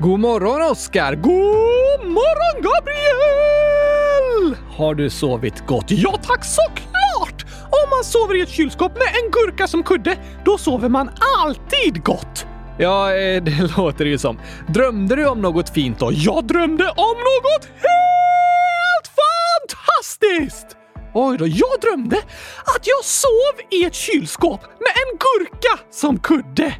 God morgon Oskar! God morgon Gabriel! Har du sovit gott? Ja tack, såklart! Om man sover i ett kylskåp med en gurka som kudde, då sover man alltid gott. Ja, eh, det låter det ju som. Drömde du om något fint då? Jag drömde om något helt fantastiskt! Oj då, jag drömde att jag sov i ett kylskåp med en gurka som kudde.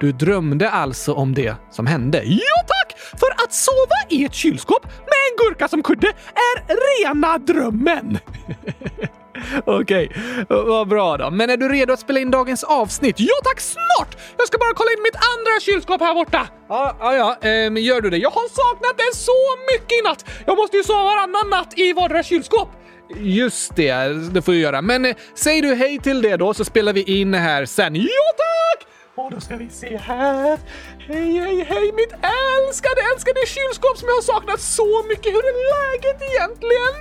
Du drömde alltså om det som hände? Ja tack! För att sova i ett kylskåp med en gurka som kudde är rena drömmen! Okej, vad bra då. Men är du redo att spela in dagens avsnitt? Ja tack, snart! Jag ska bara kolla in mitt andra kylskåp här borta. Ja, ja, ja. Ehm, gör du det? Jag har saknat det så mycket i natt. Jag måste ju sova varannan natt i vardera kylskåp. Just det, det får du göra. Men eh, säg du hej till det då så spelar vi in här sen. Ja tack! Och då ska vi se här. Hej, hej, hej mitt älskade, älskade kylskåp som jag har saknat så mycket. Hur är läget egentligen?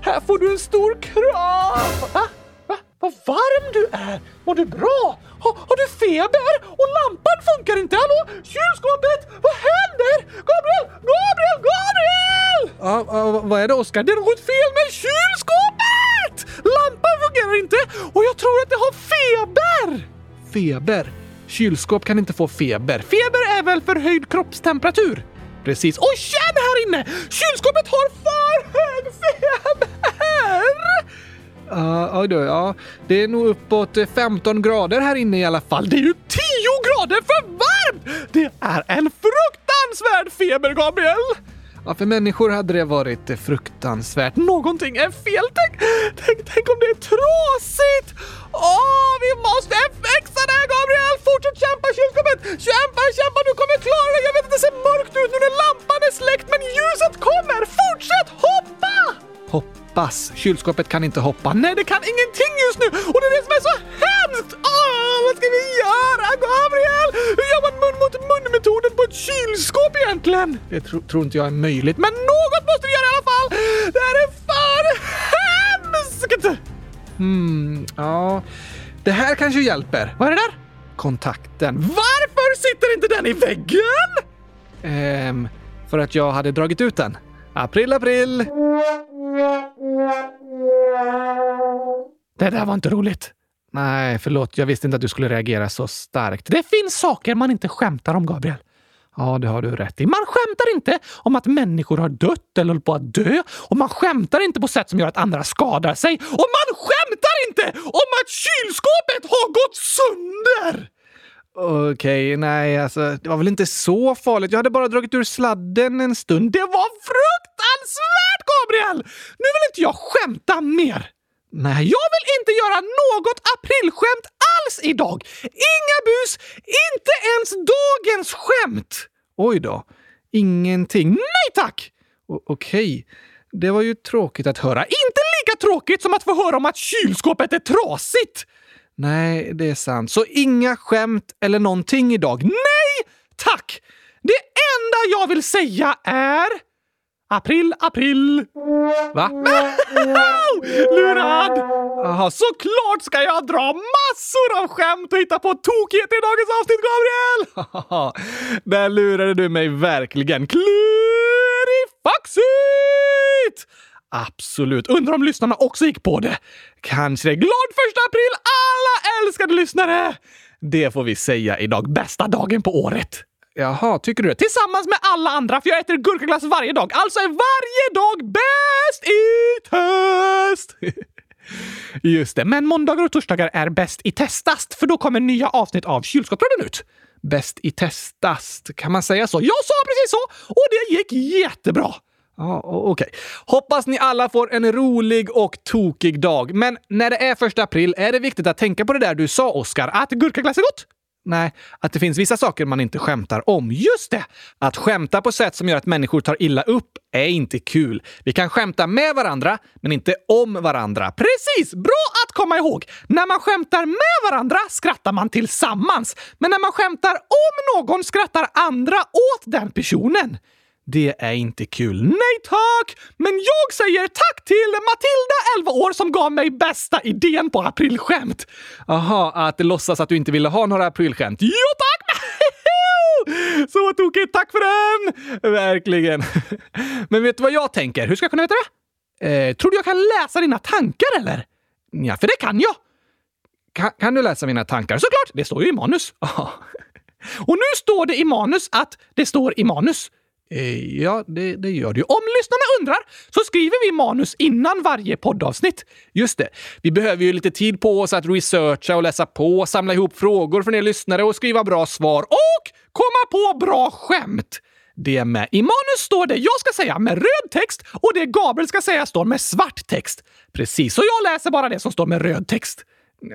Här får du en stor kram. Va? Va? Vad varm du är! Mår du bra? Har, har du feber? Och lampan funkar inte? Hallå? Kylskåpet? Vad händer? Gabriel! Gabriel! Gabriel! Ja, ja, vad är det Oskar? Det är något fel med kylskåpet! Lampan fungerar inte och jag tror att det har feber! Feber? Kylskåp kan inte få feber. Feber är väl förhöjd kroppstemperatur? Precis. Och känn här inne! Kylskåpet har för hög feber! Uh, oj då, ja. Det är nog uppåt 15 grader här inne i alla fall. Det är ju 10 grader för varmt! Det är en fruktansvärd feber, Gabriel! Ja, för människor hade det varit fruktansvärt. Någonting är fel. Tänk, tänk, tänk om det är trasigt! Åh, vi måste fixa det, här, Gabriel! Fortsätt kämpa, kylskåpet! Kämpa, kämpa, du kommer klara det! Jag vet att det ser mörkt ut nu när lampan är släckt, men ljuset kommer! Fortsätt hoppa! Hoppas. Kylskåpet kan inte hoppa. Nej, det kan ingenting just nu! Och det är det som är så hemskt! Åh, vad ska vi göra, Gabriel? Hur gör man mun mot mun-metoden på ett kylskåp egentligen? Det tro, tror inte jag är möjligt, men något måste vi göra i alla fall! Det här är för hemskt! Hmm, ja. Det här kanske hjälper. Vad är det där? Kontakten. Varför sitter inte den i väggen? Ehm, för att jag hade dragit ut den. April, april! Det där var inte roligt. Nej, förlåt. Jag visste inte att du skulle reagera så starkt. Det finns saker man inte skämtar om, Gabriel. Ja, det har du rätt i. Man skämtar inte om att människor har dött eller håller på att dö. Och man skämtar inte på sätt som gör att andra skadar sig. Och man skämtar inte om att kylskåpet har gått sönder! Okej, okay, nej, alltså det var väl inte så farligt. Jag hade bara dragit ur sladden en stund. Det var fruktansvärt, Gabriel! Nu vill inte jag skämta mer. Nej, jag vill inte göra något aprilskämt alls idag! Inga bus, inte ens dagens skämt! Oj då. Ingenting. Nej tack! O Okej. Det var ju tråkigt att höra. Inte lika tråkigt som att få höra om att kylskåpet är trasigt! Nej, det är sant. Så inga skämt eller någonting idag. Nej, tack! Det enda jag vill säga är... April, april! Va? Lurad! Aha, såklart ska jag dra massor av skämt och hitta på tokigheter i dagens avsnitt, Gabriel! Där lurade du mig verkligen. Klurifaxigt! Absolut. Undrar om lyssnarna också gick på det. Kanske det. Glad första april alla älskade lyssnare! Det får vi säga idag. Bästa dagen på året. Jaha, tycker du det? Tillsammans med alla andra, för jag äter gurkaglass varje dag. Alltså är varje dag bäst i test! Just det, men måndagar och torsdagar är bäst i testast, för då kommer nya avsnitt av Kylskåpsradion ut. Bäst i testast, kan man säga så? Jag sa precis så! Och det gick jättebra! Ja, Okej. Okay. Hoppas ni alla får en rolig och tokig dag. Men när det är första april är det viktigt att tänka på det där du sa, Oskar, att gurkaglass är gott. Nej, att det finns vissa saker man inte skämtar om. Just det! Att skämta på sätt som gör att människor tar illa upp är inte kul. Vi kan skämta med varandra, men inte om varandra. Precis! Bra att komma ihåg! När man skämtar med varandra skrattar man tillsammans. Men när man skämtar om någon skrattar andra åt den personen. Det är inte kul. Nej tack! Men jag säger tack till Matilda, 11 år, som gav mig bästa idén på aprilskämt. Aha, att låtsas att du inte ville ha några aprilskämt. Jo tack! Så tokigt! Tack för den! Verkligen. Men vet du vad jag tänker? Hur ska jag kunna veta det? Eh, tror du jag kan läsa dina tankar eller? Ja, för det kan jag. Ka kan du läsa mina tankar? Såklart! Det står ju i manus. Och nu står det i manus att det står i manus. Eh, ja, det, det gör det ju. Om lyssnarna undrar så skriver vi manus innan varje poddavsnitt. Just det. Vi behöver ju lite tid på oss att researcha och läsa på, samla ihop frågor från er lyssnare och skriva bra svar och komma på bra skämt. Det med. I manus står det jag ska säga med röd text och det Gabriel ska säga står med svart text. Precis, så jag läser bara det som står med röd text.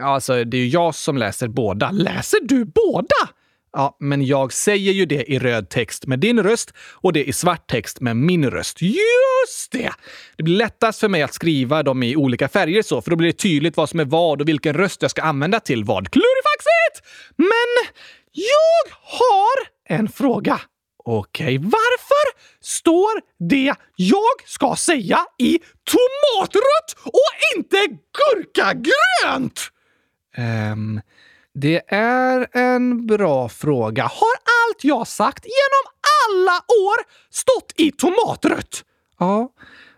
Alltså, det är ju jag som läser båda. Läser du båda? Ja, men jag säger ju det i röd text med din röst och det i svart text med min röst. Just det! Det blir lättast för mig att skriva dem i olika färger så, för då blir det tydligt vad som är vad och vilken röst jag ska använda till vad. Klurifaxigt! Men jag har en fråga. Okej, varför står det jag ska säga i tomatrött och inte gurkagrönt? Um, det är en bra fråga. Har allt jag sagt genom alla år stått i tomatrött? Ja,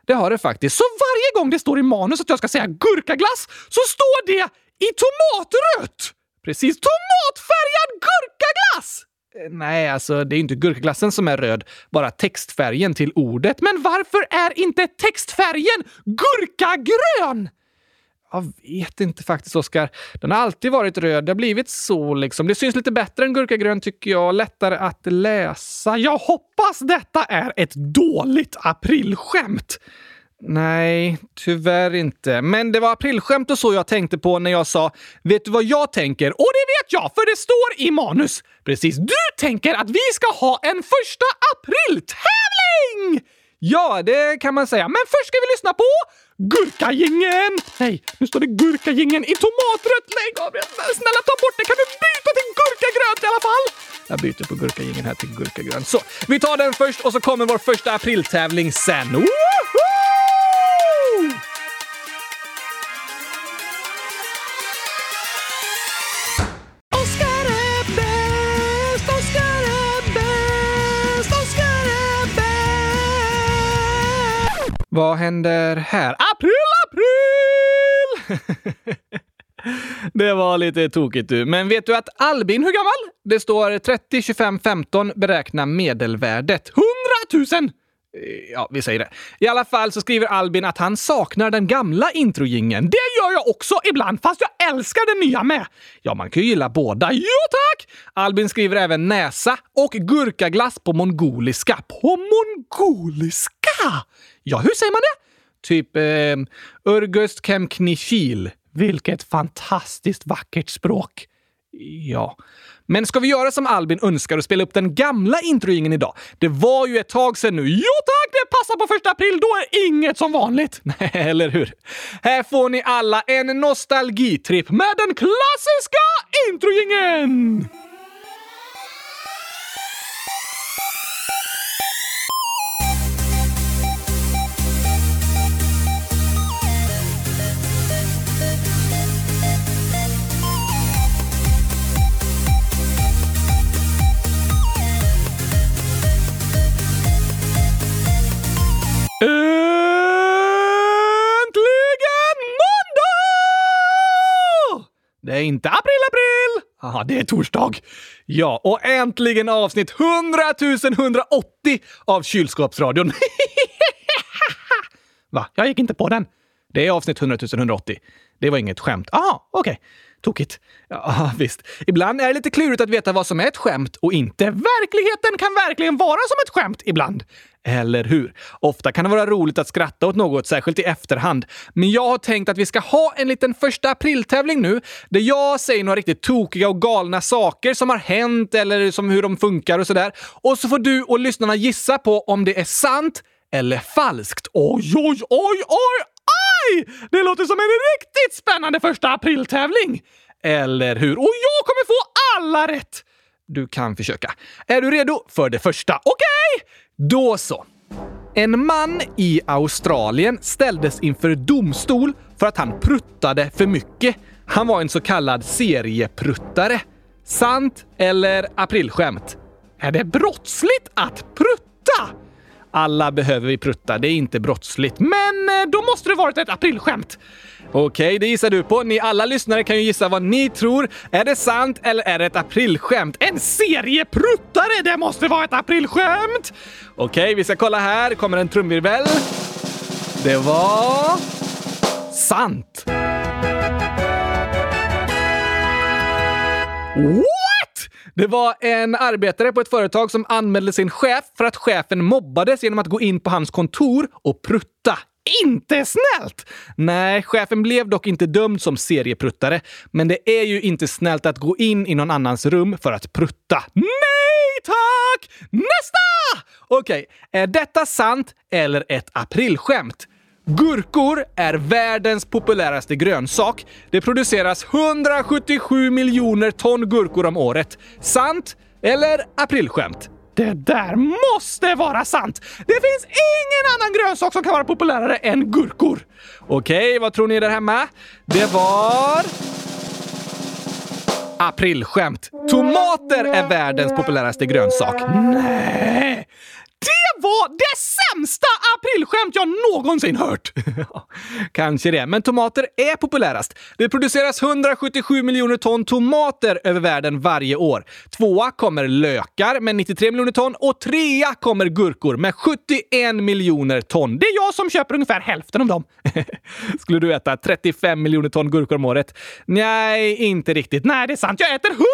det har det faktiskt. Så varje gång det står i manus att jag ska säga gurkaglass så står det i tomatrött! Precis. Tomatfärgad gurkaglass! Eh, nej, alltså det är inte gurkaglassen som är röd, bara textfärgen till ordet. Men varför är inte textfärgen gurkagrön? Jag vet inte faktiskt, Oskar. Den har alltid varit röd. Det har blivit så liksom. Det syns lite bättre än gurkagrön tycker jag. Lättare att läsa. Jag hoppas detta är ett dåligt aprilskämt. Nej, tyvärr inte. Men det var aprilskämt och så jag tänkte på när jag sa “Vet du vad jag tänker?” Och det vet jag, för det står i manus! Precis. Du tänker att vi ska ha en första april-tävling! Ja, det kan man säga. Men först ska vi lyssna på Gurkagingen! Nej, nu står det gurkagingen i tomatrött. Nej, Gabriel, snälla ta bort det. Kan du byta till gurkagröt i alla fall? Jag byter på gurkagingen här till gurkagrön. Så, vi tar den först och så kommer vår första apriltävling sen. Woho! Vad händer här? April! Det var lite tokigt du. Men vet du att Albin, hur gammal? Det står 30, 25, 15, beräkna medelvärdet. 100 000! Ja, vi säger det. I alla fall så skriver Albin att han saknar den gamla introjingen. Det gör jag också ibland, fast jag älskar den nya med. Ja, man kan ju gilla båda. Jo tack! Albin skriver även näsa och gurkaglass på mongoliska. På mongoliska? Ja, hur säger man det? Typ eh, Urgust Kemknifil. Vilket fantastiskt vackert språk. Ja. Men ska vi göra som Albin önskar och spela upp den gamla introingen idag? Det var ju ett tag sedan nu. Jo tack, det passar på första april. Då är inget som vanligt. Nej, eller hur? Här får ni alla en nostalgitripp med den klassiska introjingen! Det är inte april, april! Aha, det är torsdag. Ja, och äntligen avsnitt 100 180 av Kylskåpsradion. Va? Jag gick inte på den. Det är avsnitt 100 180. Det var inget skämt. Aha, okej. Okay. Tokigt. Ja, visst. Ibland är det lite klurigt att veta vad som är ett skämt och inte. Verkligheten kan verkligen vara som ett skämt ibland. Eller hur? Ofta kan det vara roligt att skratta åt något, särskilt i efterhand. Men jag har tänkt att vi ska ha en liten första april-tävling nu, där jag säger några riktigt tokiga och galna saker som har hänt eller som hur de funkar och sådär. Och så får du och lyssnarna gissa på om det är sant eller falskt. Oj, oj, oj, oj, oj! Det låter som en riktigt spännande första apriltävling! Eller hur? Och jag kommer få alla rätt! Du kan försöka. Är du redo för det första? Okej! Okay. Då så. En man i Australien ställdes inför domstol för att han pruttade för mycket. Han var en så kallad seriepruttare. Sant eller aprilskämt? Är det brottsligt att prutta? Alla behöver vi prutta, det är inte brottsligt. Men eh, då måste det varit ett aprilskämt. Okej, det gissar du på. Ni alla lyssnare kan ju gissa vad ni tror. Är det sant eller är det ett aprilskämt? En seriepruttare! Det måste vara ett aprilskämt! Okej, vi ska kolla här. kommer en trumvirvel. Det var... sant! What? Det var en arbetare på ett företag som anmälde sin chef för att chefen mobbades genom att gå in på hans kontor och prutta. Inte snällt! Nej, chefen blev dock inte dömd som seriepruttare, men det är ju inte snällt att gå in i någon annans rum för att prutta. Nej tack! Nästa! Okej, är detta sant eller ett aprilskämt? Gurkor är världens populäraste grönsak. Det produceras 177 miljoner ton gurkor om året. Sant eller aprilskämt? Det där måste vara sant! Det finns ingen annan grönsak som kan vara populärare än gurkor. Okej, vad tror ni där hemma? Det var... Aprilskämt. Tomater är världens populäraste grönsak. Nej! Det det sämsta aprilskämt jag någonsin hört! Kanske det, men tomater är populärast. Det produceras 177 miljoner ton tomater över världen varje år. Tvåa kommer lökar med 93 miljoner ton och trea kommer gurkor med 71 miljoner ton. Det är jag som köper ungefär hälften av dem. Skulle du äta 35 miljoner ton gurkor om året? Nej, inte riktigt. Nej, det är sant. Jag äter 100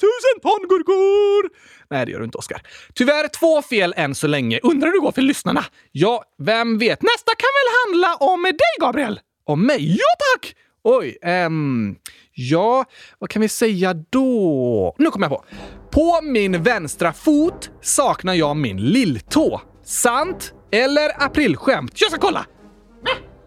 tusen ton gurkor! Nej, det gör du inte, Oskar. Tyvärr två fel än så länge. Undrar hur det går för lyssnarna? Ja, vem vet? Nästa kan väl handla om dig, Gabriel? Om mig? Ja, tack! Oj, ehm... Ja, vad kan vi säga då? Nu kommer jag på. På min vänstra fot saknar jag min lilltå. Sant eller aprilskämt? Jag ska kolla!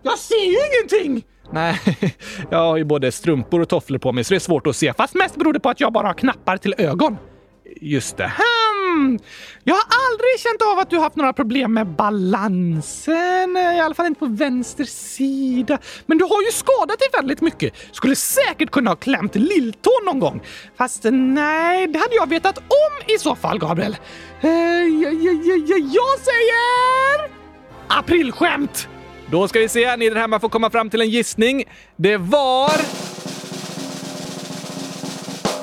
Jag ser ju ingenting! Nej, jag har ju både strumpor och tofflor på mig så det är svårt att se. Fast mest beror det på att jag bara har knappar till ögon. Just det. Hmm. Jag har aldrig känt av att du haft några problem med balansen. I alla fall inte på vänster sida. Men du har ju skadat dig väldigt mycket. Skulle säkert kunna ha klämt lilltån någon gång. Fast nej, det hade jag vetat om i så fall, Gabriel. Eh, jag, jag, jag, jag säger... Aprilskämt! Då ska vi se, ni där hemma får komma fram till en gissning. Det var...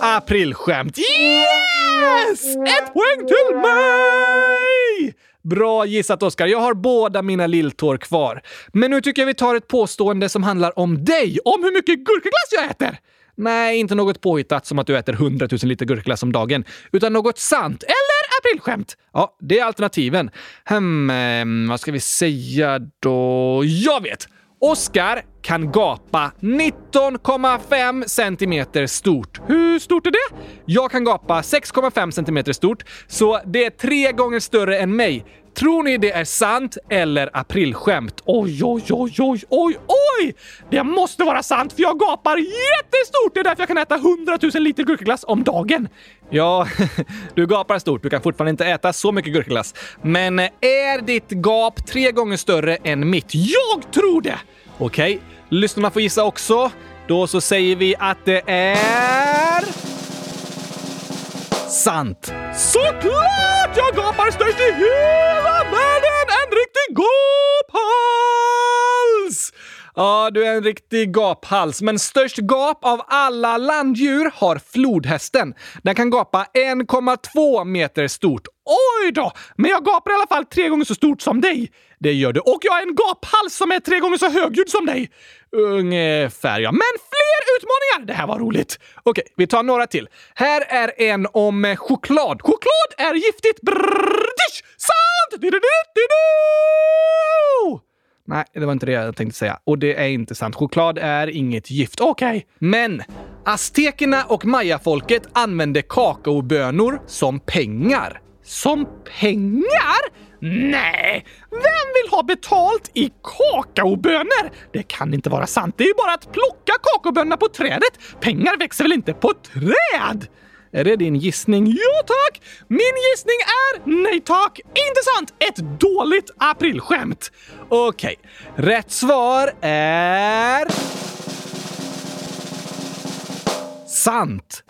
Aprilskämt. Yes! Ett poäng till mig! Bra gissat Oskar. Jag har båda mina lilltår kvar. Men nu tycker jag vi tar ett påstående som handlar om dig. Om hur mycket gurkaglass jag äter! Nej, inte något påhittat som att du äter 100 000 liter gurkaglass om dagen, utan något sant. Eller aprilskämt. Ja, det är alternativen. Hmm, vad ska vi säga då? Jag vet! Oskar kan gapa 19,5 centimeter stort. Hur stort är det? Jag kan gapa 6,5 centimeter stort, så det är tre gånger större än mig. Tror ni det är sant eller aprilskämt? Oj, oj, oj, oj, oj, oj! Det måste vara sant för jag gapar jättestort! Det är därför jag kan äta 100 000 liter gurkaglass om dagen. Ja, du gapar stort. Du kan fortfarande inte äta så mycket gurkaglass. Men eh, är ditt gap tre gånger större än mitt? Jag tror det! Okej, okay. lyssnarna får gissa också. Då så säger vi att det är... Sant! Såklart! Jag gapar störst i hela världen! Ja, du är en riktig gaphals. Men störst gap av alla landdjur har flodhästen. Den kan gapa 1,2 meter stort. Oj då! Men jag gapar i alla fall tre gånger så stort som dig. Det gör du. Och jag har en gaphals som är tre gånger så högljudd som dig. Ungefär, ja. Men fler utmaningar! Det här var roligt. Okej, vi tar några till. Här är en om eh, choklad. Choklad är giftigt. Brrrr, sant! Nej, det var inte det jag tänkte säga. Och det är inte sant. Choklad är inget gift. Okej. Okay. Men aztekerna och mayafolket använde kakaobönor som pengar. Som pengar? Nej! Vem vill ha betalt i kakaobönor? Det kan inte vara sant. Det är ju bara att plocka kakaobönorna på trädet. Pengar växer väl inte på träd? Är det din gissning? Ja tack! Min gissning är nej tack! Inte sant! Ett dåligt aprilskämt. Okej, okay. rätt svar är... Sant!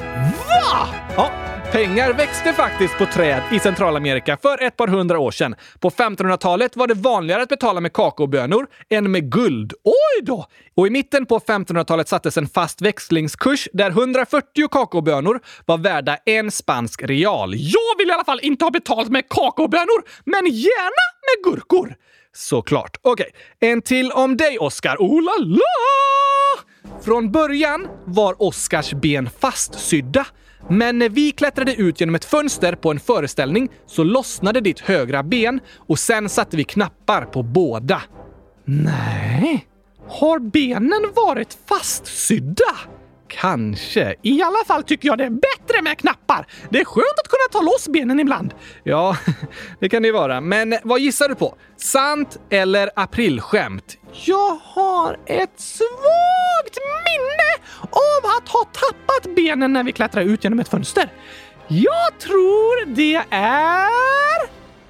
Va? Ja, pengar växte faktiskt på träd i Centralamerika för ett par hundra år sedan. På 1500-talet var det vanligare att betala med kakaobönor än med guld. Oj då! Och i mitten på 1500-talet sattes en fast växlingskurs där 140 kakaobönor var värda en spansk real. Jag vill i alla fall inte ha betalt med kakaobönor, men gärna med gurkor. Såklart. Okej, okay. en till om dig, Oscar. Oh la la! Från början var Oscars ben fastsydda. Men när vi klättrade ut genom ett fönster på en föreställning så lossnade ditt högra ben och sen satte vi knappar på båda. Nej, har benen varit fastsydda? Kanske. I alla fall tycker jag det är bättre med knappar. Det är skönt att kunna ta loss benen ibland. Ja, det kan det ju vara. Men vad gissar du på? Sant eller aprilskämt? Jag har ett svagt minne av att ha tappat benen när vi klättrade ut genom ett fönster. Jag tror det är...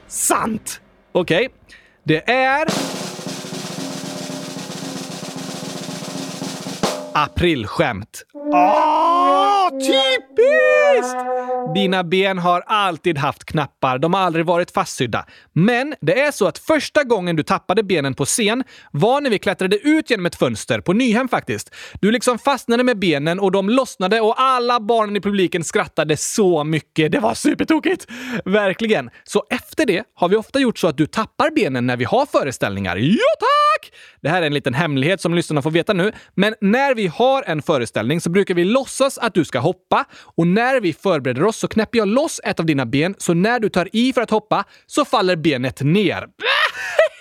sant. Okej. Okay. Det är... Aprilskämt. Åh, typiskt! Dina ben har alltid haft knappar. De har aldrig varit fastsydda. Men det är så att första gången du tappade benen på scen var när vi klättrade ut genom ett fönster på Nyhem faktiskt. Du liksom fastnade med benen och de lossnade och alla barnen i publiken skrattade så mycket. Det var supertokigt! Verkligen. Så efter det har vi ofta gjort så att du tappar benen när vi har föreställningar. Ja, tack! Det här är en liten hemlighet som lyssnarna får veta nu. Men när vi har en föreställning så brukar vi låtsas att du ska hoppa och när vi förbereder oss så knäpper jag loss ett av dina ben så när du tar i för att hoppa så faller benet ner.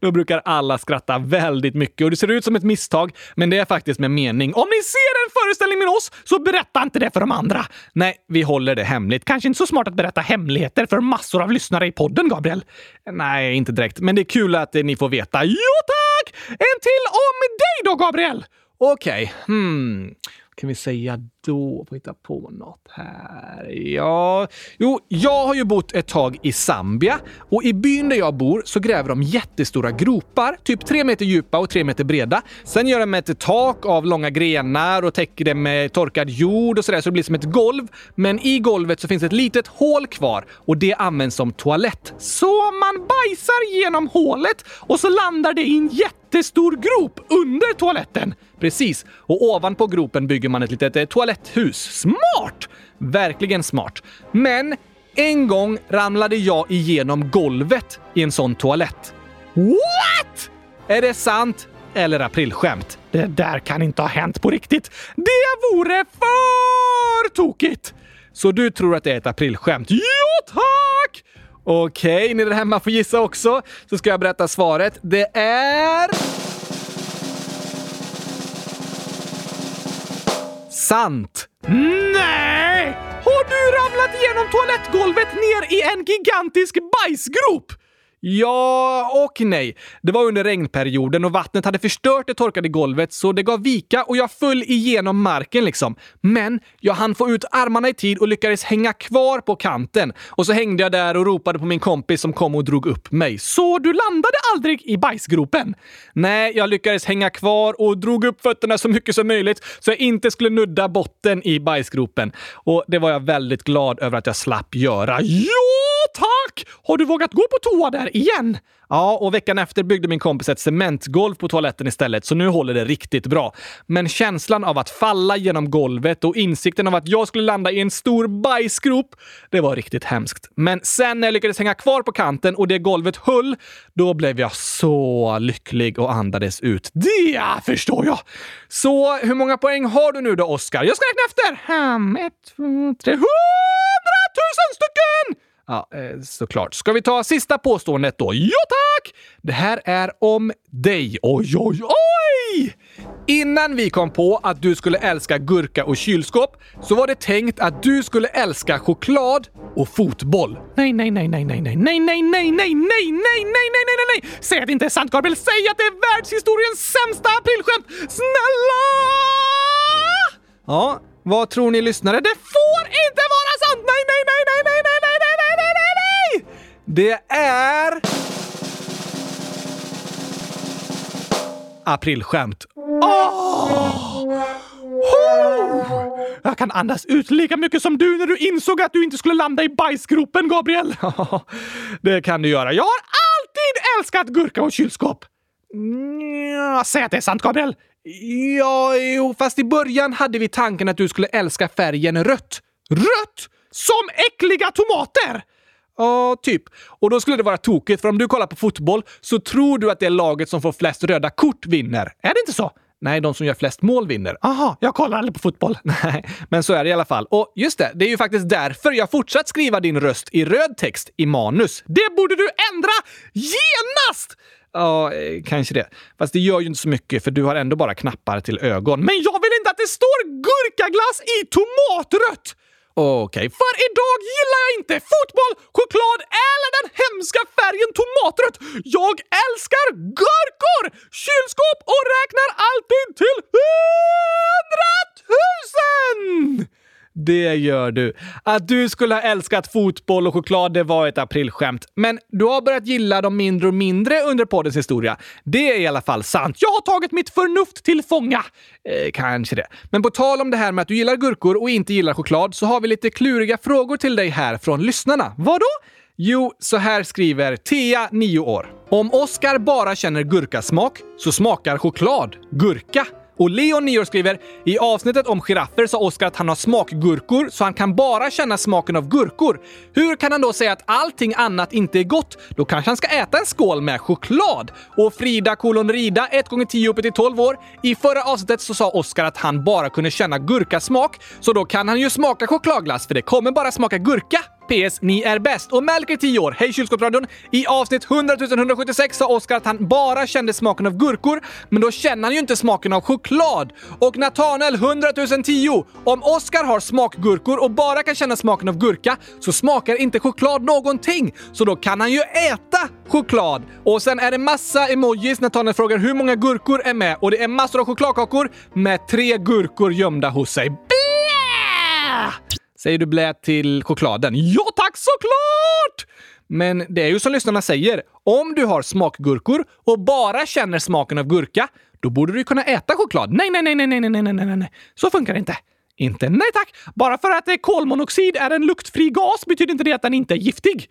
Då brukar alla skratta väldigt mycket och det ser ut som ett misstag, men det är faktiskt med mening. Om ni ser en föreställning med oss, så berätta inte det för de andra. Nej, vi håller det hemligt. Kanske inte så smart att berätta hemligheter för massor av lyssnare i podden, Gabriel. Nej, inte direkt, men det är kul att ni får veta. Jo tack! En till om dig då, Gabriel! Okej, okay. hmm kan vi säga då? Får hitta på något här. Ja, jo, jag har ju bott ett tag i Zambia och i byn där jag bor så gräver de jättestora gropar, typ tre meter djupa och tre meter breda. Sen gör de ett tak av långa grenar och täcker det med torkad jord och sådär så det blir som ett golv. Men i golvet så finns ett litet hål kvar och det används som toalett. Så man bajsar genom hålet och så landar det i en jättestor grop under toaletten. Precis. Och ovanpå gropen bygger man ett litet eh, toaletthus. Smart! Verkligen smart. Men en gång ramlade jag igenom golvet i en sån toalett. What? Är det sant eller aprilskämt? Det där kan inte ha hänt på riktigt. Det vore för tokigt! Så du tror att det är ett aprilskämt? Ja, tack! Okej, okay, ni där hemma får gissa också, så ska jag berätta svaret. Det är... sant! Nej! Har du ramlat igenom toalettgolvet ner i en gigantisk bajsgrop? Ja och nej. Det var under regnperioden och vattnet hade förstört det torkade golvet så det gav vika och jag föll igenom marken liksom. Men jag hann få ut armarna i tid och lyckades hänga kvar på kanten. Och så hängde jag där och ropade på min kompis som kom och drog upp mig. Så du landade aldrig i bajsgropen? Nej, jag lyckades hänga kvar och drog upp fötterna så mycket som möjligt så jag inte skulle nudda botten i bajsgropen. Och det var jag väldigt glad över att jag slapp göra. Ja, tack! Har du vågat gå på toa där igen? Ja, och veckan efter byggde min kompis ett cementgolv på toaletten istället, så nu håller det riktigt bra. Men känslan av att falla genom golvet och insikten av att jag skulle landa i en stor bajsgrop, det var riktigt hemskt. Men sen när jag lyckades hänga kvar på kanten och det golvet höll, då blev jag så lycklig och andades ut. Det förstår jag! Så hur många poäng har du nu då, Oskar? Jag ska räkna efter! Um, ett, två, tre, hundratusen stycken! Ja, eh, såklart. Ska vi ta sista påståendet då? Ja, tack! Det här är om dig. Oj, oj, oj! Innan vi kom på att du skulle älska gurka och kylskåp så var det tänkt att du skulle älska choklad och fotboll. Nej, nej, nej, nej, nej, nej, nej, nej, nej, nej, nej, nej, nej, nej, nej, nej, nej! Säg att det inte är sant, Gabriel! Säg att det är världshistoriens sämsta aprilskämt! Snälla! Ja, vad tror ni lyssnare? Det får inte vara sant! Nej, nej, nej, nej, nej, nej! Det är... Aprilskämt. Oh! Jag kan andas ut lika mycket som du när du insåg att du inte skulle landa i bajsgropen, Gabriel. det kan du göra. Jag har alltid älskat gurka och kylskåp. Säg att det är sant, Gabriel. Ja, jo, fast i början hade vi tanken att du skulle älska färgen rött. Rött? Som äckliga tomater! Ja, typ. Och då skulle det vara tokigt, för om du kollar på fotboll så tror du att det är laget som får flest röda kort vinner. Är det inte så? Nej, de som gör flest mål vinner. Aha, jag kollar aldrig på fotboll. Nej, men så är det i alla fall. Och just det, det är ju faktiskt därför jag fortsatt skriva din röst i röd text i manus. Det borde du ändra genast! Ja, eh, kanske det. Fast det gör ju inte så mycket för du har ändå bara knappar till ögon. Men jag vill inte att det står gurkaglass i tomatrött! Okej, okay. för idag gillar jag inte fotboll, choklad eller den hemska färgen tomatrött. Jag älskar gurkor, kylskåp och räknar alltid till hundratusen! Det gör du. Att du skulle ha älskat fotboll och choklad, det var ett aprilskämt. Men du har börjat gilla dem mindre och mindre under poddens historia. Det är i alla fall sant. Jag har tagit mitt förnuft till fånga. Eh, kanske det. Men på tal om det här med att du gillar gurkor och inte gillar choklad så har vi lite kluriga frågor till dig här från lyssnarna. Vadå? Jo, så här skriver Thea, 9 år. Om Oskar bara känner gurkasmak så smakar choklad gurka. Och Leon, 9 år, skriver “I avsnittet om giraffer sa Oskar att han har smakgurkor, så han kan bara känna smaken av gurkor. Hur kan han då säga att allting annat inte är gott? Då kanske han ska äta en skål med choklad?” Och Frida kolon Rida, 1 gånger 10 uppe till 12 år. I förra avsnittet så sa Oskar att han bara kunde känna gurkasmak, så då kan han ju smaka chokladglass för det kommer bara smaka gurka. PS. Ni är bäst. Och Melker 10 år. Hej kylskåpsradion! I avsnitt 100 176 sa Oskar att han bara kände smaken av gurkor, men då känner han ju inte smaken av choklad. Och Nathanael 100 010. Om Oskar har smakgurkor och bara kan känna smaken av gurka så smakar inte choklad någonting. Så då kan han ju äta choklad. Och sen är det massa emojis. Nathanael frågar hur många gurkor är med och det är massor av chokladkakor med tre gurkor gömda hos sig. Säger du blä till chokladen? Ja tack, såklart! Men det är ju som lyssnarna säger. Om du har smakgurkor och bara känner smaken av gurka, då borde du kunna äta choklad. Nej, nej, nej, nej, nej, nej, nej, nej, nej. Så funkar det inte. Inte nej tack! Bara för att eh, kolmonoxid är en luktfri gas betyder inte det att den inte är giftig.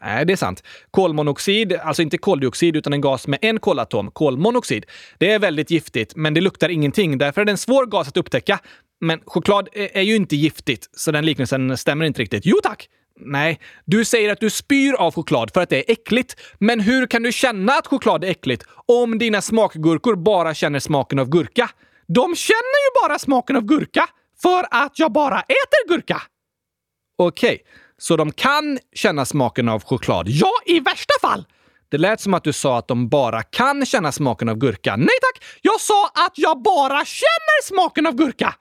Nej, det är sant. Kolmonoxid, alltså inte koldioxid utan en gas med en kolatom, kolmonoxid, det är väldigt giftigt, men det luktar ingenting. Därför är det en svår gas att upptäcka. Men choklad är ju inte giftigt, så den liknelsen stämmer inte riktigt. Jo tack! Nej, du säger att du spyr av choklad för att det är äckligt. Men hur kan du känna att choklad är äckligt om dina smakgurkor bara känner smaken av gurka? De känner ju bara smaken av gurka för att jag bara äter gurka. Okej, okay, så de kan känna smaken av choklad? Ja, i värsta fall! Det lät som att du sa att de bara kan känna smaken av gurka. Nej tack! Jag sa att jag bara känner smaken av gurka!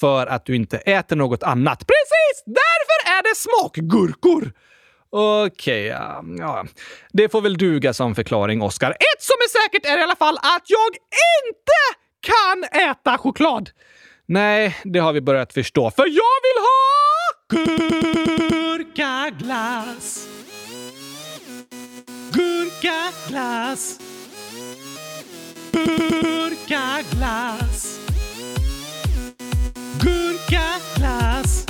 För att du inte äter något annat. Precis! Därför är det smakgurkor! Okej, okay, ja, ja. Det får väl duga som förklaring, Oskar. Ett som är säkert är i alla fall att jag inte kan äta choklad. Nej, det har vi börjat förstå. För jag vill ha gurkaglass. Gurkaglass. Gurkaglass. Ja, Glas.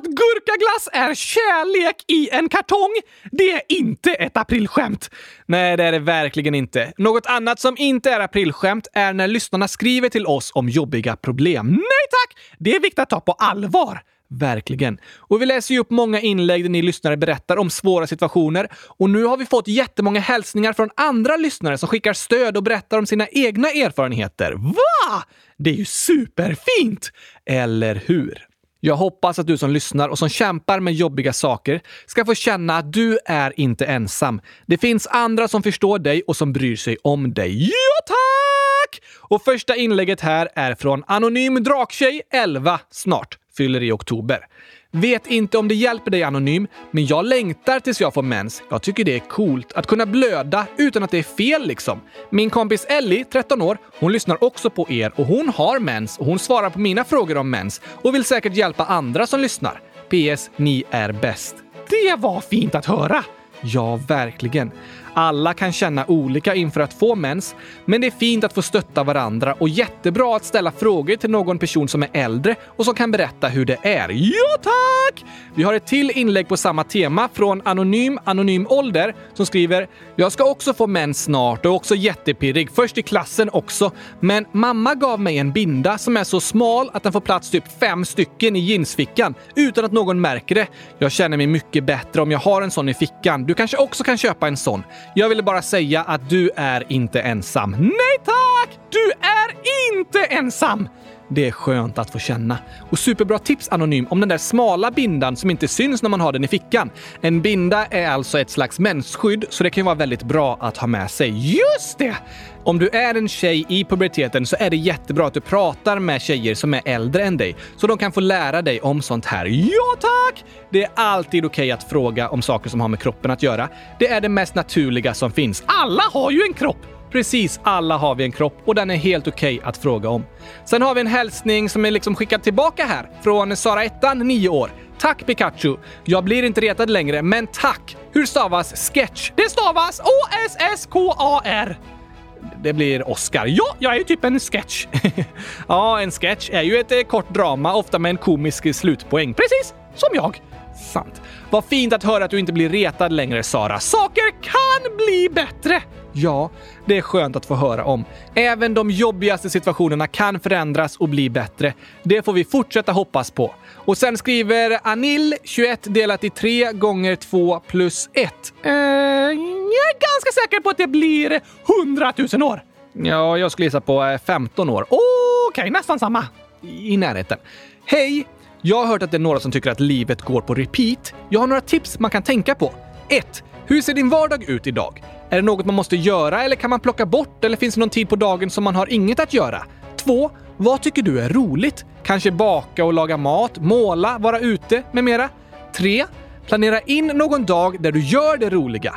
Att gurkaglass är kärlek i en kartong, det är inte ett aprilskämt. Nej, det är det verkligen inte. Något annat som inte är aprilskämt är när lyssnarna skriver till oss om jobbiga problem. Nej tack! Det är viktigt att ta på allvar. Verkligen. Och vi läser ju upp många inlägg där ni lyssnare berättar om svåra situationer. Och nu har vi fått jättemånga hälsningar från andra lyssnare som skickar stöd och berättar om sina egna erfarenheter. Va? Det är ju superfint! Eller hur? Jag hoppas att du som lyssnar och som kämpar med jobbiga saker ska få känna att du är inte ensam. Det finns andra som förstår dig och som bryr sig om dig. Ja, tack! Och första inlägget här är från Anonym Draktjej 11 snart fyller i oktober. Vet inte om det hjälper dig anonym, men jag längtar tills jag får mens. Jag tycker det är coolt att kunna blöda utan att det är fel liksom. Min kompis Ellie, 13 år, hon lyssnar också på er och hon har mens och hon svarar på mina frågor om mens och vill säkert hjälpa andra som lyssnar. PS. Ni är bäst. Det var fint att höra! Ja, verkligen. Alla kan känna olika inför att få mens, men det är fint att få stötta varandra och jättebra att ställa frågor till någon person som är äldre och som kan berätta hur det är. Ja, tack! Vi har ett till inlägg på samma tema från Anonym Anonym Ålder som skriver “Jag ska också få mens snart och är också jättepirrig. Först i klassen också. Men mamma gav mig en binda som är så smal att den får plats typ fem stycken i jeansfickan utan att någon märker det. Jag känner mig mycket bättre om jag har en sån i fickan. Du kanske också kan köpa en sån. Jag ville bara säga att du är inte ensam. Nej tack! Du är inte ensam! Det är skönt att få känna. Och superbra tips Anonym om den där smala bindan som inte syns när man har den i fickan. En binda är alltså ett slags mensskydd, så det kan ju vara väldigt bra att ha med sig. Just det! Om du är en tjej i puberteten så är det jättebra att du pratar med tjejer som är äldre än dig, så de kan få lära dig om sånt här. Ja tack! Det är alltid okej okay att fråga om saker som har med kroppen att göra. Det är det mest naturliga som finns. Alla har ju en kropp! Precis alla har vi en kropp och den är helt okej okay att fråga om. Sen har vi en hälsning som är liksom skickad tillbaka här från Sara Ettan, 9 år. Tack Pikachu! Jag blir inte retad längre, men tack! Hur stavas sketch? Det stavas O-S-S-K-A-R! Det blir Oscar. Ja, jag är ju typ en sketch. ja, en sketch är ju ett eh, kort drama, ofta med en komisk slutpoäng. Precis som jag. Sant. Vad fint att höra att du inte blir retad längre, Sara. Saker kan bli bättre! Ja, det är skönt att få höra om. Även de jobbigaste situationerna kan förändras och bli bättre. Det får vi fortsätta hoppas på. Och sen skriver Anil 21 delat i 3 gånger 2 plus 1. Eh, äh, jag är ganska säker på att det blir 100 000 år. Ja, jag skulle gissa på eh, 15 år. Okej, okay, nästan samma. I närheten. Hej! Jag har hört att det är några som tycker att livet går på repeat. Jag har några tips man kan tänka på. 1. Hur ser din vardag ut idag? Är det något man måste göra eller kan man plocka bort eller finns det någon tid på dagen som man har inget att göra? 2. Vad tycker du är roligt? Kanske baka och laga mat, måla, vara ute med mera? 3. Planera in någon dag där du gör det roliga.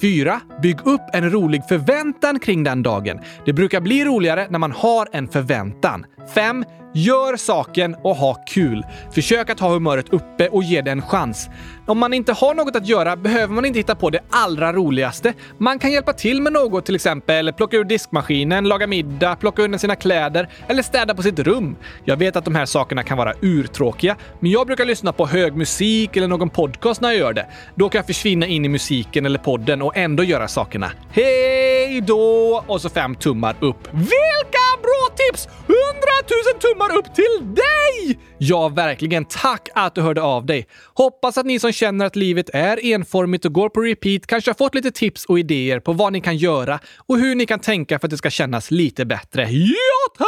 4. Bygg upp en rolig förväntan kring den dagen. Det brukar bli roligare när man har en förväntan. 5. Gör saken och ha kul. Försök att ha humöret uppe och ge det en chans. Om man inte har något att göra behöver man inte hitta på det allra roligaste. Man kan hjälpa till med något, till exempel plocka ur diskmaskinen, laga middag, plocka undan sina kläder eller städa på sitt rum. Jag vet att de här sakerna kan vara urtråkiga, men jag brukar lyssna på hög musik eller någon podcast när jag gör det. Då kan jag försvinna in i musiken eller podden och ändå göra sakerna. Hej då! Och så fem tummar upp. Vilka bra tips! Hundratusen tummar upp till dig! Ja, verkligen. Tack att du hörde av dig. Hoppas att ni som känner att livet är enformigt och går på repeat kanske har fått lite tips och idéer på vad ni kan göra och hur ni kan tänka för att det ska kännas lite bättre. Ja,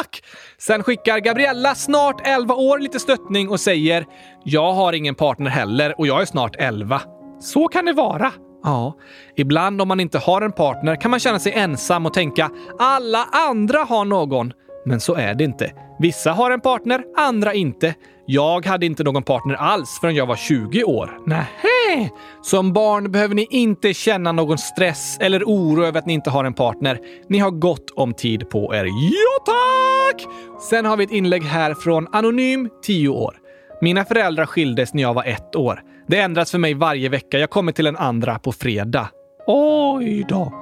tack! Sen skickar Gabriella, snart 11 år, lite stöttning och säger “Jag har ingen partner heller och jag är snart 11”. Så kan det vara. Ja, ibland om man inte har en partner kan man känna sig ensam och tänka “alla andra har någon”. Men så är det inte. Vissa har en partner, andra inte. Jag hade inte någon partner alls förrän jag var 20 år. Nähä! Som barn behöver ni inte känna någon stress eller oro över att ni inte har en partner. Ni har gott om tid på er. Ja, tack! Sen har vi ett inlägg här från Anonym, 10 år. Mina föräldrar skildes när jag var ett år. Det ändras för mig varje vecka. Jag kommer till en andra på fredag. Oj då.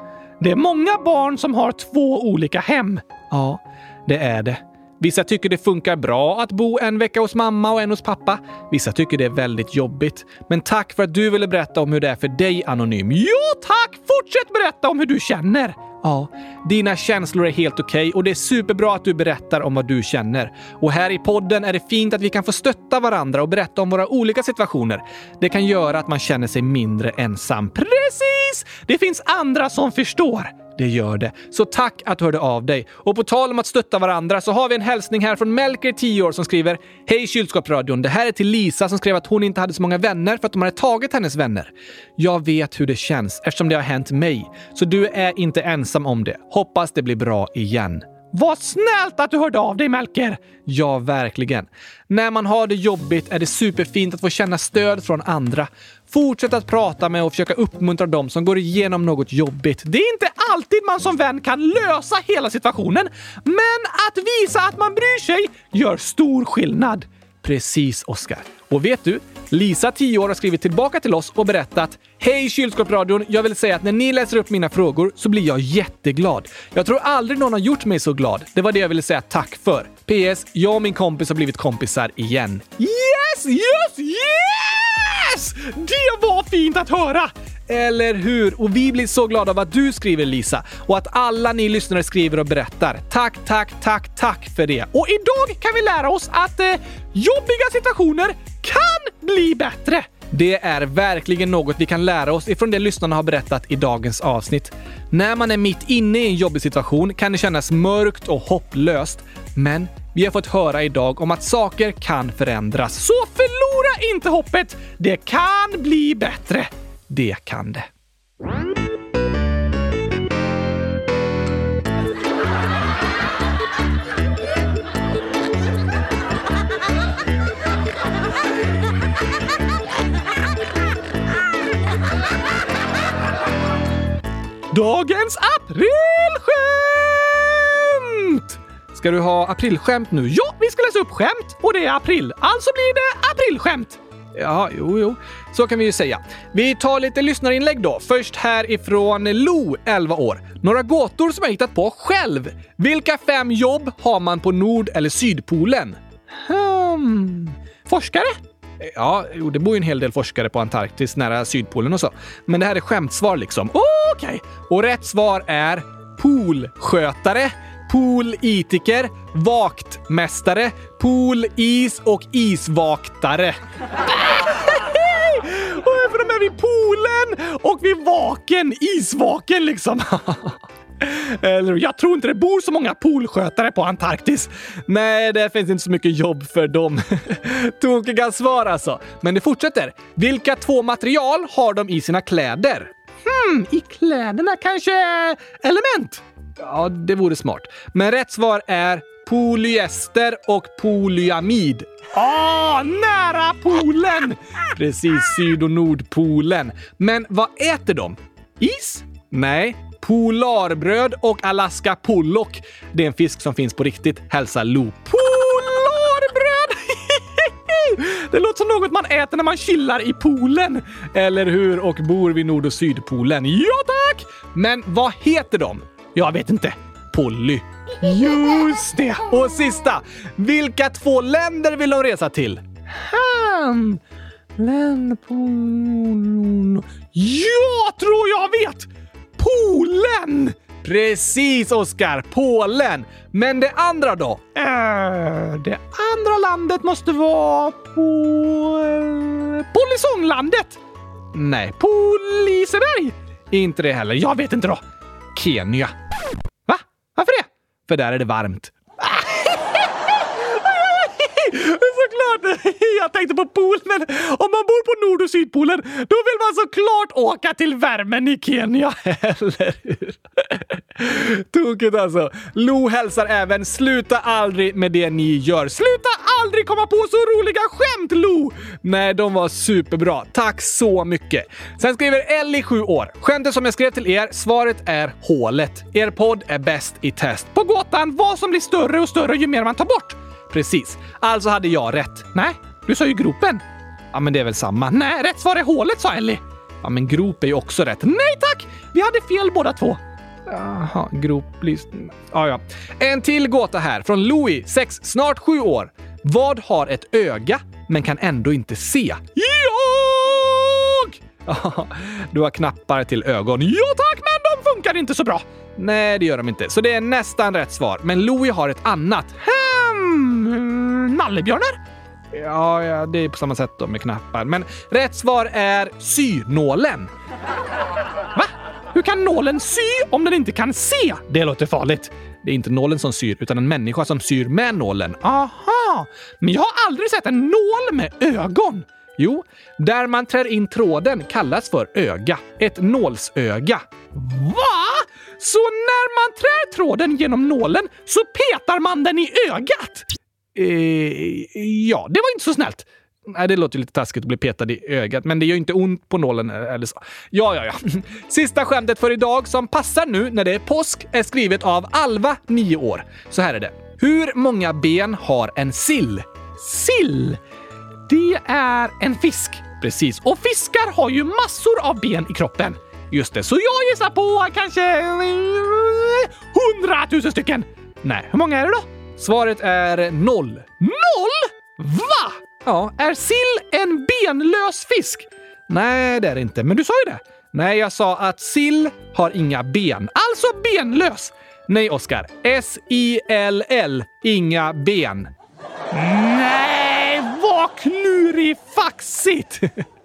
Det är många barn som har två olika hem. Ja, det är det. Vissa tycker det funkar bra att bo en vecka hos mamma och en hos pappa. Vissa tycker det är väldigt jobbigt. Men tack för att du ville berätta om hur det är för dig, Anonym. Ja tack! Fortsätt berätta om hur du känner! Ja, dina känslor är helt okej okay och det är superbra att du berättar om vad du känner. Och här i podden är det fint att vi kan få stötta varandra och berätta om våra olika situationer. Det kan göra att man känner sig mindre ensam. Precis! Det finns andra som förstår. Det gör det. Så tack att du hörde av dig. Och på tal om att stötta varandra så har vi en hälsning här från Melker, 10 år, som skriver Hej kylskåpsradion! Det här är till Lisa som skrev att hon inte hade så många vänner för att de hade tagit hennes vänner. Jag vet hur det känns eftersom det har hänt mig. Så du är inte ensam om det. Hoppas det blir bra igen. Vad snällt att du hörde av dig, Melker! Ja, verkligen. När man har det jobbigt är det superfint att få känna stöd från andra. Fortsätt att prata med och försöka uppmuntra dem som går igenom något jobbigt. Det är inte alltid man som vän kan lösa hela situationen, men att visa att man bryr sig gör stor skillnad. Precis, Oskar. Och vet du? Lisa, 10 år, har skrivit tillbaka till oss och berättat Hej kylskåpsradion! Jag vill säga att när ni läser upp mina frågor så blir jag jätteglad. Jag tror aldrig någon har gjort mig så glad. Det var det jag ville säga tack för. PS. Jag och min kompis har blivit kompisar igen. Yes, yes, yes! Det var fint att höra! Eller hur? Och vi blir så glada av att du skriver Lisa och att alla ni lyssnare skriver och berättar. Tack, tack, tack, tack för det. Och idag kan vi lära oss att eh, jobbiga situationer kan bli bättre. Det är verkligen något vi kan lära oss ifrån det lyssnarna har berättat i dagens avsnitt. När man är mitt inne i en jobbig situation kan det kännas mörkt och hopplöst. Men vi har fått höra idag om att saker kan förändras. Så förlora inte hoppet! Det kan bli bättre. Det kan det. Dagens aprilskämt! Ska du ha aprilskämt nu? Ja, vi ska läsa upp skämt och det är april. Alltså blir det aprilskämt. Ja, jo, jo. Så kan vi ju säga. Vi tar lite lyssnarinlägg då. Först här ifrån Lo, 11 år. Några gåtor som jag hittat på själv. Vilka fem jobb har man på Nord eller Sydpolen? Hmm. Forskare? Ja, jo, det bor ju en hel del forskare på Antarktis nära Sydpolen och så. Men det här är skämtsvar liksom. Okej! Okay. Och rätt svar är poolskötare, poolitiker, vaktmästare, poolis och isvaktare. och för de är vid poolen och vid vaken, isvaken liksom. Eller jag tror inte det bor så många poolskötare på Antarktis. Nej, det finns inte så mycket jobb för dem. Tokiga svar alltså. Men det fortsätter. Vilka två material har de i sina kläder? Hmm, i kläderna kanske element? Ja, det vore smart. Men rätt svar är polyester och polyamid. Ah, nära polen! Precis, syd och nordpolen. Men vad äter de? Is? Nej, Polarbröd och Alaska Pollock. Det är en fisk som finns på riktigt. Hälsa Lo. Polarbröd! Det låter som något man äter när man chillar i poolen. Eller hur? Och bor vid Nord och Sydpolen. Ja tack! Men vad heter de? Jag vet inte. Polly. Just det! Och sista. Vilka två länder vill de resa till? Han! Länder på... Ja, tror jag vet! Polen! Precis, Oskar! Polen! Men det andra då? Äh, det andra landet måste vara på... Polisonglandet? Nej, Poliseberg? Inte det heller. Jag vet inte då. Kenya. Va? Varför det? För där är det varmt. Såklart! Jag tänkte på pool, men om man bor på Nord och Sydpolen, då vill man såklart åka till värmen i Kenya, eller hur? Tokigt alltså. Lo hälsar även “Sluta aldrig med det ni gör”. Sluta aldrig komma på så roliga skämt, Lo! Nej, de var superbra. Tack så mycket. Sen skriver Ellie, 7 år. Skämtet som jag skrev till er, svaret är hålet. Er podd är bäst i test. På gåtan vad som blir större och större ju mer man tar bort. Precis. Alltså hade jag rätt. Nej, du sa ju gropen. Ja, men det är väl samma. Nej, rätt svar är hålet, sa Ellie. Ja, men grop är ju också rätt. Nej tack! Vi hade fel båda två. Jaha, groplyst... Ja, ja. En till gåta här från Louis, 6, snart 7 år. Vad har ett öga men kan ändå inte se? Jag! Du har knappar till ögon. Ja tack, men de funkar inte så bra. Nej, det gör de inte. Så det är nästan rätt svar. Men Louis har ett annat. Ehm, nallebjörnar? Ja, ja, det är på samma sätt då med knappar. Men rätt svar är synålen. Va? Hur kan nålen sy om den inte kan se? Det låter farligt. Det är inte nålen som syr, utan en människa som syr med nålen. Aha! Men jag har aldrig sett en nål med ögon. Jo, där man trär in tråden kallas för öga. Ett nålsöga. Va? Så när man trär tråden genom nålen så petar man den i ögat? Eh, ja, det var inte så snällt. Nej, det låter lite taskigt att bli petad i ögat, men det gör inte ont på nålen eller så. Ja, ja, ja. Sista skämtet för idag som passar nu när det är påsk är skrivet av Alva, 9 år. Så här är det. Hur många ben har en sill? Sill? Det är en fisk. Precis. Och fiskar har ju massor av ben i kroppen. Just det, så jag gissar på kanske hundratusen stycken. Nej, hur många är det då? Svaret är noll. Noll? Va? Ja, är sill en benlös fisk? Nej, det är det inte. Men du sa ju det. Nej, jag sa att sill har inga ben. Alltså benlös. Nej, Oskar. S-I-L-L. Inga ben. Nej, vad klurifaxigt!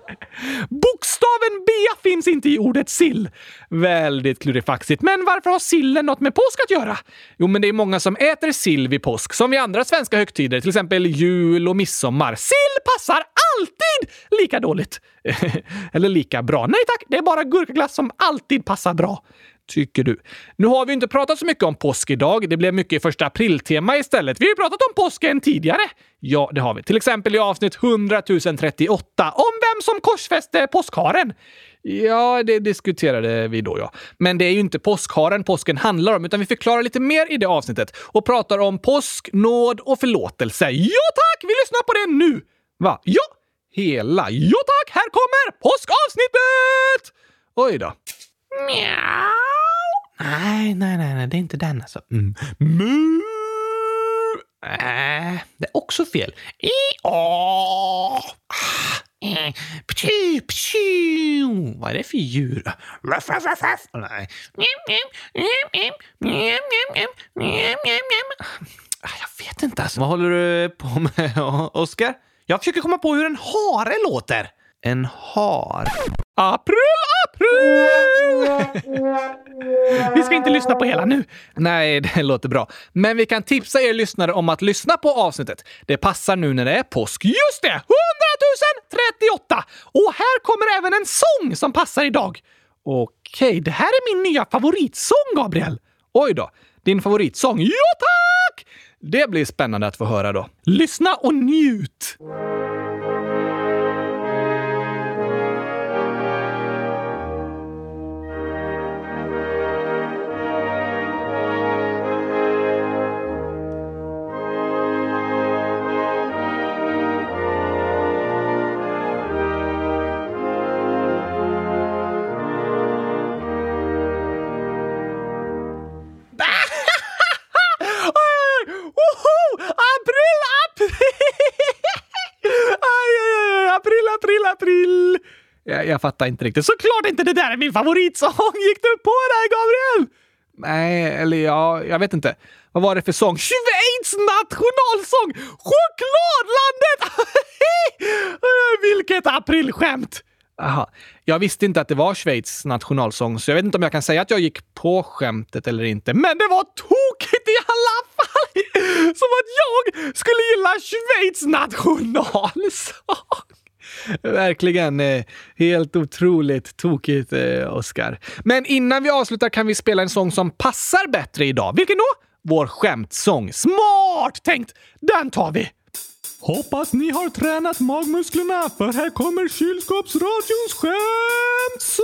Bokstaven B finns inte i ordet sill. Väldigt klurifaxigt. Men varför har sillen något med påsk att göra? Jo, men det är många som äter sill vid påsk, som vid andra svenska högtider, till exempel jul och midsommar. Sill passar alltid lika dåligt. Eller lika bra. Nej tack, det är bara gurkaglass som alltid passar bra. Tycker du? Nu har vi inte pratat så mycket om påsk idag. Det blev mycket första april-tema istället. Vi har ju pratat om påsken tidigare. Ja, det har vi. Till exempel i avsnitt 100 038 om vem som korsfäste påskharen. Ja, det diskuterade vi då ja. Men det är ju inte påskharen påsken handlar om, utan vi förklarar lite mer i det avsnittet och pratar om påsk, nåd och förlåtelse. Ja tack! Vi lyssnar på det nu! Va? Ja! Hela? Ja tack! Här kommer påskavsnittet! Oj då. Mjau. Nej, det är inte den alltså. Mm. Mu. Äh, det är också fel. I, å. Eh, pju, pju. Vad är det för djur? Ruff, ruff, ruff, ruff. Nej. Ah, jag vet inte alltså. Vad håller du på med, Oskar? Jag försöker komma på hur en hare låter. En har. April, april! vi ska inte lyssna på hela nu. Nej, det låter bra. Men vi kan tipsa er lyssnare om att lyssna på avsnittet. Det passar nu när det är påsk. Just det! 100 038! Och här kommer även en sång som passar idag. Okej, det här är min nya favoritsång, Gabriel. Oj då, din favoritsång. Ja, tack! Det blir spännande att få höra då. Lyssna och njut! Jag, jag fattar inte riktigt. Såklart inte det där är min favoritsång! Gick du på det Gabriel? Nej, eller ja, jag vet inte. Vad var det för sång? Schweiz nationalsång! Chokladlandet! Vilket aprilskämt! Aha. Jag visste inte att det var Schweiz nationalsång, så jag vet inte om jag kan säga att jag gick på skämtet eller inte. Men det var tokigt i alla fall! Som att jag skulle gilla Schweiz nationalsång! Verkligen eh, helt otroligt tokigt, eh, Oscar. Men innan vi avslutar kan vi spela en sång som passar bättre idag. Vilken då? Vår skämtsång. Smart tänkt! Den tar vi! Hoppas ni har tränat magmusklerna för här kommer kylskåpsradions skämtsång!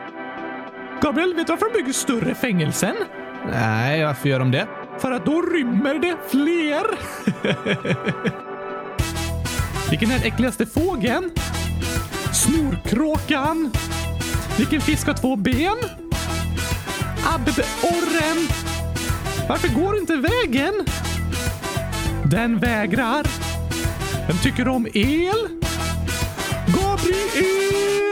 Gabriel, vet du varför de bygger större fängelsen? Nej, varför gör de det? För att då rymmer det fler. Vilken är den äckligaste fågeln? Snorkråkan. Vilken fisk har två ben? Abborren. Varför går inte vägen? Den vägrar. Vem tycker om el? Gabriel!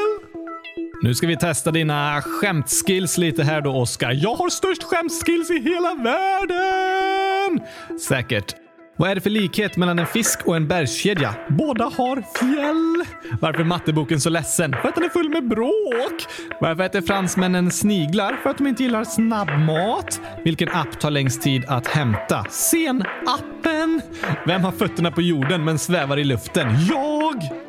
Nu ska vi testa dina skämtskills lite här då, Oskar. Jag har störst skämtskills i hela världen! Säkert. Vad är det för likhet mellan en fisk och en bergskedja? Båda har fjäll. Varför är matteboken så ledsen? För att den är full med bråk. Varför äter fransmännen sniglar? För att de inte gillar snabbmat. Vilken app tar längst tid att hämta? Sen-appen. Vem har fötterna på jorden men svävar i luften? Jag!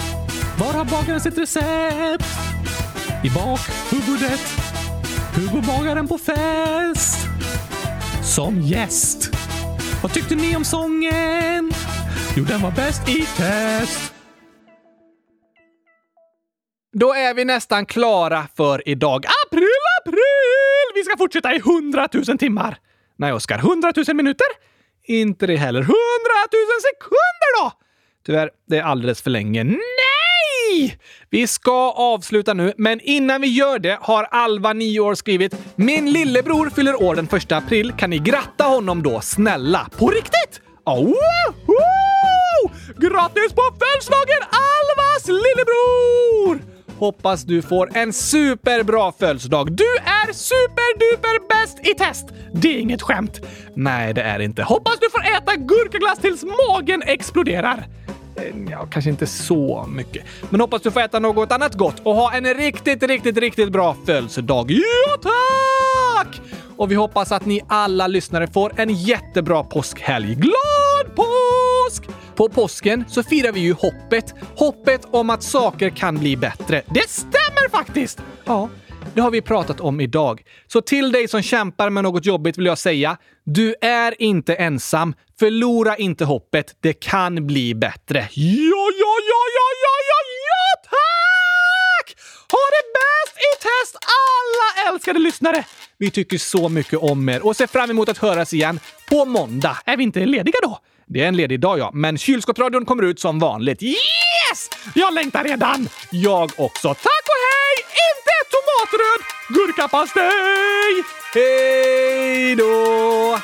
Var har bagaren sitt recept? I bakhuvudet. Hugo bagaren på fest? Som gäst. Vad tyckte ni om sången? Jo, den var bäst i test. Då är vi nästan klara för idag. April, april! Vi ska fortsätta i hundratusen timmar. Nej, Oskar. Hundratusen minuter? Inte det heller. Hundratusen sekunder då! Tyvärr, det är alldeles för länge. Nej! Vi ska avsluta nu, men innan vi gör det har Alva, 9 år, skrivit “Min lillebror fyller år den första april. Kan ni gratta honom då, snälla? På riktigt? Oh! Grattis på födelsedagen, Alvas lillebror! Hoppas du får en superbra födelsedag. Du är superduper bäst i test! Det är inget skämt. Nej, det är inte. Hoppas du får äta gurkaglass tills magen exploderar. Eh, ja, kanske inte så mycket. Men hoppas du får äta något annat gott och ha en riktigt, riktigt, riktigt bra födelsedag. Ja, tack! Och vi hoppas att ni alla lyssnare får en jättebra påskhelg. Glad påsk! På påsken så firar vi ju hoppet. Hoppet om att saker kan bli bättre. Det stämmer faktiskt! Ja, det har vi pratat om idag. Så till dig som kämpar med något jobbigt vill jag säga, du är inte ensam. Förlora inte hoppet. Det kan bli bättre. Ja, ja, ja, ja, ja, ja, ja, tack! Ha det bäst i test alla älskade lyssnare! Vi tycker så mycket om er och ser fram emot att höras igen på måndag. Är vi inte lediga då? Det är en ledig dag, ja. Men kylskåpsradion kommer ut som vanligt. Yes! Jag längtar redan! Jag också. Tack och tomatröd gurkapastej! Hej då!